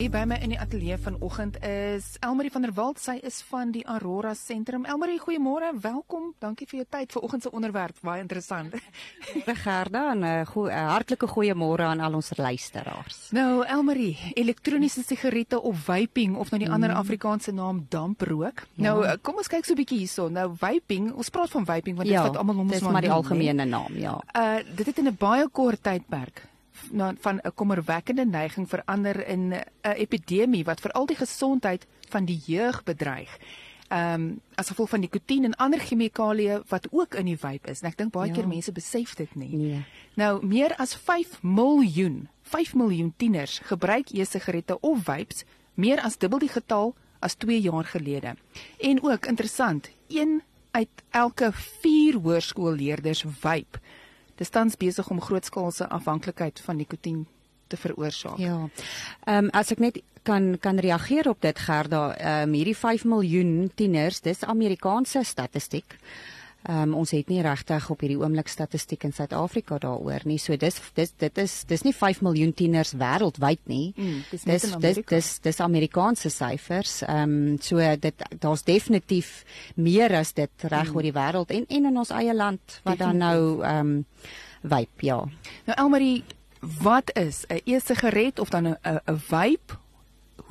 Hier by my in die ateljee vanoggend is Elmarie van der Walt. Sy is van die Aurora Sentrum. Elmarie, goeiemôre. Welkom. Dankie vir jou tyd vir oggend se onderwerp. Baie interessant. Gerda en 'n uh, goeie uh, hartlike goeiemôre aan al ons luisteraars. Nou, Elmarie, elektroniese sigarette of vaping of nou die mm. ander Afrikaanse naam damprook. Ja. Nou, uh, kom ons kyk so 'n bietjie hierso. Nou, vaping, ons praat van vaping want dit ja, wat almal noem ons maar die algemene naam, ja. Uh dit het in 'n baie kort tydperk na van 'n kommerwekkende neiging verander in 'n epidemie wat veral die gesondheid van die jeug bedreig. Ehm um, as gevolg van nikotien en ander chemikalieë wat ook in die vape is. En ek dink baie ja. keer mense besef dit nie. Nee. Nou meer as 5 miljoen, 5 miljoen tieners gebruik e-sigarette of vapes, meer as dubbel die getal as 2 jaar gelede. En ook interessant, een uit elke 4 hoërskoolleerders vape dis tans besig om grootskaalse afhanklikheid van nikotien te veroorsaak. Ja. Ehm um, as ek net kan kan reageer op dit Gerda, ehm um, hierdie 5 miljoen tieners, dis Amerikaanse statistiek. Ehm um, ons het nie regtig op hierdie oomblik statistiek in Suid-Afrika daaroor nie. So dis dis dit is dis nie 5 miljoen tieners wêreldwyd nie. Mm, dis dis dis dis dis Amerikaanse syfers. Ehm um, so dit daar's definitief meer as dit reg mm. oor die wêreld en en in ons eie land wat definitief. dan nou ehm um, vape ja. Nou Elmarie, wat is 'n e-sigaret of dan 'n 'n vape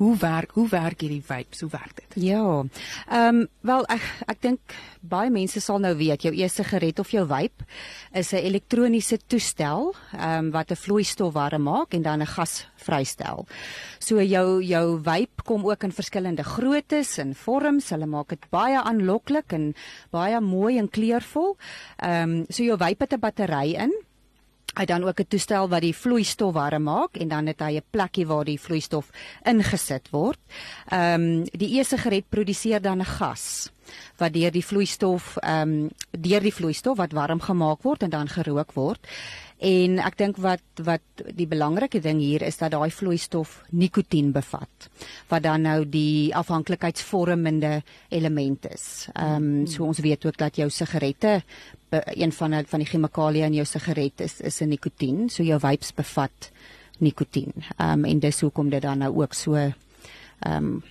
Hoe werk hoe werk hierdie vapes? Hoe werk dit? Ja. Ehm um, wel ek ek dink baie mense sal nou weet jou e-sigaret of jou vape is 'n elektroniese toestel ehm um, wat 'n vloeistof warm maak en dan 'n gas vrystel. So jou jou vape kom ook in verskillende groottes en vorms. Hulle maak dit baie aanloklik en baie mooi en kleurvol. Ehm um, so jou vape het 'n battery in Hy dan ook 'n toestel wat die vloeistof warm maak en dan het hy 'n plekkie waar die vloeistof ingesit word. Ehm um, die e-sigaret produseer dan 'n gas wat deur die vloeistof ehm um, deur die vloeistof wat warm gemaak word en dan gerook word. En ek dink wat wat die belangrike ding hier is dat daai vloeistof nikotien bevat wat dan nou die afhanklikheidsvormende element is. Ehm um, so ons weet ook dat jou sigarette een van van die chemikalieë in jou sigaret is is 'n nikotien, so jou vapes bevat nikotien. Ehm um, en dis hoekom dit dan nou ook so ehm um,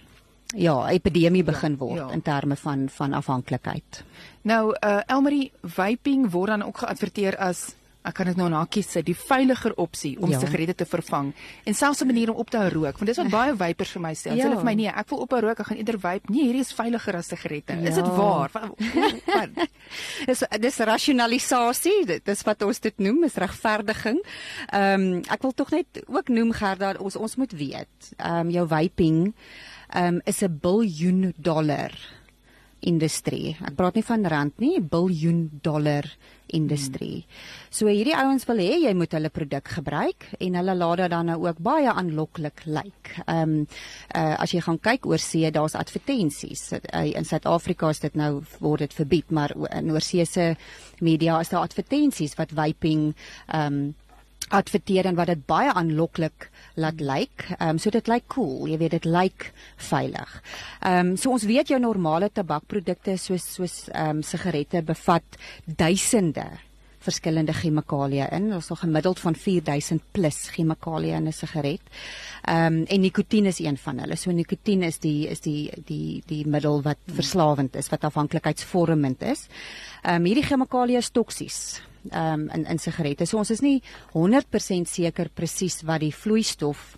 ja, epidemie begin word ja, ja. in terme van van afhanklikheid. Nou uh Elmarie vaping word dan ook geadverteer as ek kan dit nou na kies die veiliger opsie om ja. sigarette te vervang en selfs 'n manier om op te hou rook want dis wat baie vapers vir my sê. Ja. Hulle vir my nee, ek wil ophou rook, ek gaan eerder vape. Nee, hierdie is veiliger as sigarette. Ja. Is dit waar? dis dis rasionalisasie, dit is wat ons dit noem, is regverdiging. Ehm um, ek wil tog net ook noem Gerda, ons ons moet weet, ehm um, jou vaping ehm um, is 'n biljoen dollar industrie. Ek praat nie van rand nie, biljoen dollar industrie. Hmm. So hierdie ouens wil hê jy moet hulle produk gebruik en hulle laat dit dan nou ook baie aanloklik lyk. Ehm um, uh, as jy gaan kyk oor see, daar's advertensies. Uh, in Suid-Afrika is dit nou word dit verbied, maar in oorsee se media is daar advertensies wat vaping ehm um, adverteer en wat dit baie aanloklik laat lyk. Ehm um, so dit lyk cool, jy weet dit lyk veilig. Ehm um, so ons weet jou normale tabakprodukte soos soos ehm um, sigarette bevat duisende verskillende chemikalieë in. Ons het gemiddeld van 4000 plus chemikalieë in 'n sigaret. Ehm um, en nikotien is een van hulle. So nikotien is die is die die die middel wat verslawend is, wat afhanklikheidsvormend is. Ehm um, hierdie chemikalieë is toksies um, in in sigarette. So ons is nie 100% seker presies wat die vloeistof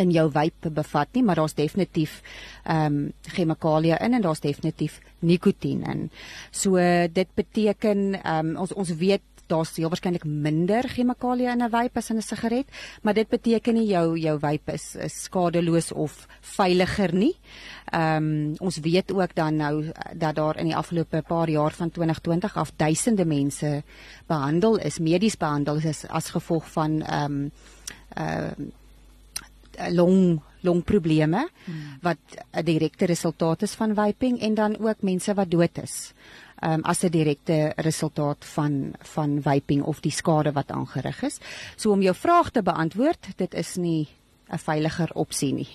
in jou vape bevat nie, maar daar's definitief ehm um, chemikalieë in en daar's definitief nikotien in. So dit beteken ehm um, ons ons weet daar's heel waarskynlik minder chemikalieë in 'n vape as in 'n sigaret, maar dit beteken nie jou jou vape is, is skadeloos of veiliger nie. Ehm um, ons weet ook dan nou dat daar in die afgelope paar jaar van 2020 af duisende mense behandel is, medies behandel is as gevolg van ehm um, uh long longprobleme hmm. wat 'n direkte resultaat is van vaping en dan ook mense wat dood is. Um, as 'n direkte resultaat van van vaping of die skade wat aangerig is. So om jou vraag te beantwoord, dit is nie 'n veiliger opsie nie.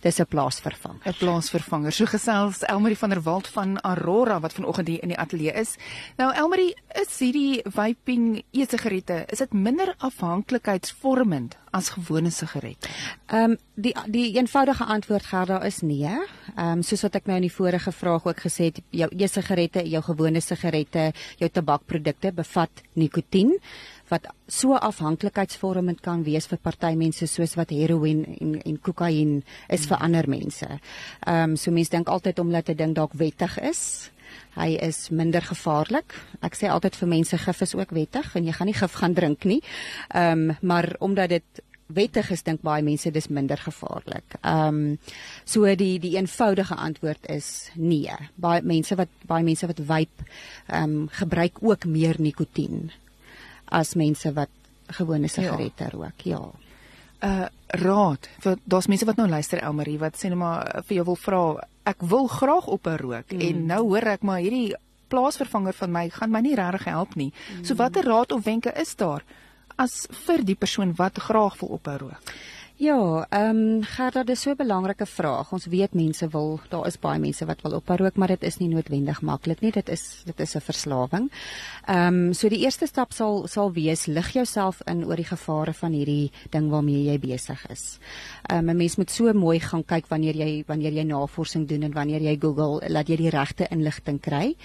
Dis 'n plaasvervanger. 'n Plaasvervanger. So gesels Elmarie van der Walt van Aurora wat vanoggend hier in die ateljee is. Nou Elmarie, is hierdie vaping e-sigarette, is dit minder afhanklikheidsvormend as gewone sigarette? Ehm um, die die eenvoudige antwoord Gerda is nee. Ehm um, soos wat ek nou in die vorige vraag ook gesê het, jou e-sigarette, jou gewone sigarette, jou tabakprodukte bevat nikotien wat so afhanklikheidsvormend kan wees vir party mense soos wat heroïne en en kokain is vir ander mense. Ehm um, so mense dink altyd omdat 'n ding dalk wettig is, hy is minder gevaarlik. Ek sê altyd vir mense gif is ook wettig en jy gaan nie gif gaan drink nie. Ehm um, maar omdat dit wettig is dink baie mense dis minder gevaarlik. Ehm um, so die die eenvoudige antwoord is nee. Baie mense wat baie mense wat vape ehm um, gebruik ook meer nikotien as mense wat gewone ja. sigarette ja. rook. Ja. Uh raad vir daar's mense wat nou luister Elmarie wat sê net maar uh, vir jou wil vra ek wil graag op 'n rook mm. en nou hoor ek maar hierdie plaasvervanger van my gaan my nie regtig help nie. Mm. So watter raad of wenke is daar as vir die persoon wat graag wil ophou rook? Ja, ehm um, Gerda, dis so 'n belangrike vraag. Ons weet mense wil, daar is baie mense wat wil ophou rook, maar dit is nie noodwendig maklik nie. Dit is dit is 'n verslawing. Ehm um, so die eerste stap sal sal wees lig jouself in oor die gevare van hierdie ding waarmee jy besig is. Ehm um, 'n mens moet so mooi gaan kyk wanneer jy wanneer jy navorsing doen en wanneer jy Google, laat jy die regte inligting kry.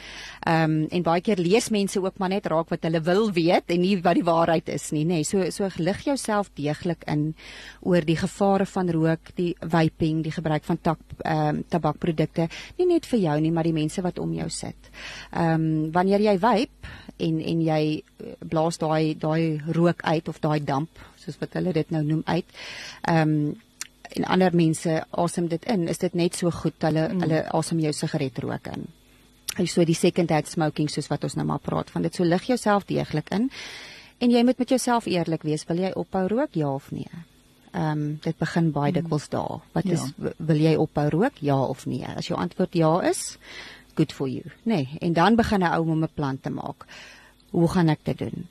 Ehm um, en baie keer lees mense ook maar net raak wat hulle wil weet en nie wat die waarheid is nie, nê. Nee, so so lig jouself deeglik in oor die gevare van rook, die vaping, die gebruik van tak ehm um, tabakprodukte, nie net vir jou nie, maar die mense wat om jou sit. Ehm um, wanneer jy vape en en jy eh, blaas daai daai rook uit of daai damp, soos wat hulle dit nou noem uit. Ehm um, en ander mense asem dit in, is dit net so goed hulle mm. hulle asem jou sigaret rook in. Hy so die second hand smoking soos wat ons nou maar praat van dit. So lig jouself deeglik in. En jy moet met jouself eerlik wees, wil jy ophou rook ja of nee? Ehm um, dit begin baie hmm. dikwels daar. Wat ja. is wil jy ophou rook? Ja of nee? As jou antwoord ja is, good for you. Nee, en dan begin 'n ou om 'n plan te maak. Hoe gaan ek dit doen?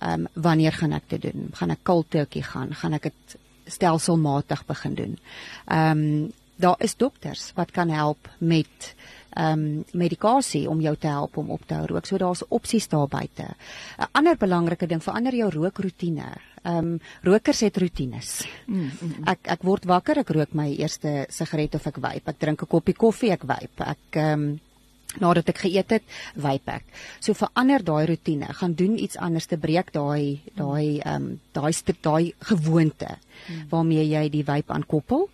Ehm um, wanneer gaan ek dit doen? Gaan ek cold turkey gaan? Gaan ek dit stelselmatig begin doen? Ehm um, daar is dokters wat kan help met um, medikasie om jou te help om op te hou rook. So daar's opsies daar buite. 'n Ander belangrike ding, verander jou rookroetine. Ehm um, rokers het rotines. Mm, mm, mm. Ek ek word wakker, ek rook my eerste sigaret of ek vape. Ek drink 'n koppie koffie, ek vape. Ek ehm um, nadat ek geëet het, vape ek. So verander daai rotine, gaan doen iets anders te breek daai daai ehm um, daai daai gewoonte waarmee jy die vape aankoppel.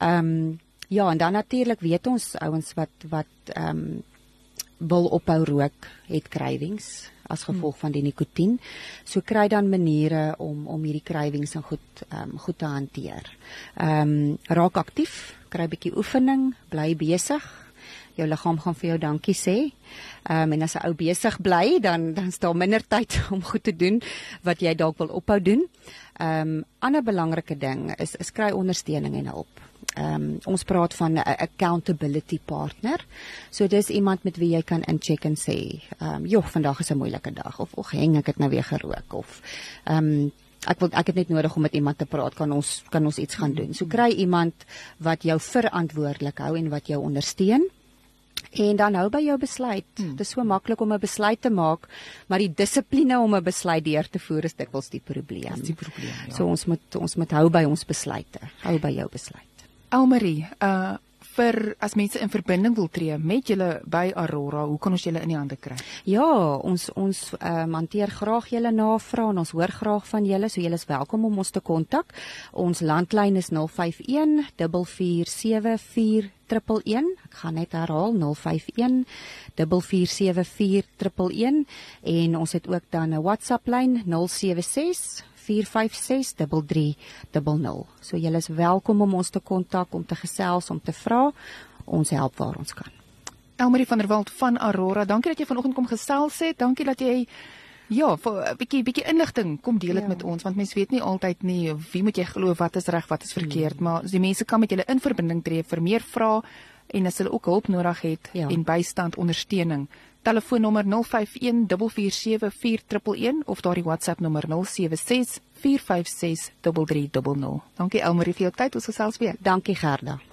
Ehm um, Ja, en dan natuurlik weet ons ouens wat wat ehm um, wil ophou rook, het cravings as gevolg hmm. van die nikotien. So kry dan maniere om om hierdie cravings en goed ehm um, goed te hanteer. Ehm um, raak aktief, kry bietjie oefening, bly besig. Jou liggaam gaan vir jou dankie sê. Ehm um, en as 'n ou besig bly, dan dan staan minder tyd om goed te doen wat jy dalk wil ophou doen. Ehm um, ander belangrike ding is is kry ondersteuning en hulp ehm um, ons praat van 'n accountability partner. So dis iemand met wie jy kan incheck en sê, ehm um, joh, vandag is 'n moeilike dag of ag, hang ek het nou weer gerook of ehm um, ek wil ek het net nodig om met iemand te praat, kan ons kan ons iets gaan doen. So kry iemand wat jou verantwoordelik hou en wat jou ondersteun. En dan hou by jou besluit. Hmm. Dit is so maklik om 'n besluit te maak, maar die dissipline om 'n besluit deur te voer is dikwels die probleem. Dis die probleem. Ja. So ons moet ons moet hou by ons besluite. Hou by jou besluit. Elmarie, uh vir as mense in verbinding wil tree met julle by Aurora, hoe kan ons julle in die hande kry? Ja, ons ons um, hanteer graag julle navrae en ons hoor graag van julle, so julle is welkom om ons te kontak. Ons landlyn is 051 447 111. Ek gaan net herhaal 051 447 en ons het ook dan 'n WhatsApp lyn 076 4563300. So julle is welkom om ons te kontak om te gesels om te vra. Ons help waar ons kan. Elmarie van der Walt van Aurora, dankie dat jy vanoggend kom gesels het. Dankie dat jy Ja, vir 'n bietjie bietjie inligting kom deel dit ja. met ons want mense weet nie altyd nie wie moet jy glo wat is reg wat is verkeerd hmm. maar as die mense kan met julle in verbinding tree vir meer vrae en as hulle ook hulp nodig het ja. en bystand ondersteuning telefoonnommer 0514474311 of daardie WhatsApp nommer 0764563300 Dankie Elmarie vir jou tyd. Ons gesels weer. Dankie Gerda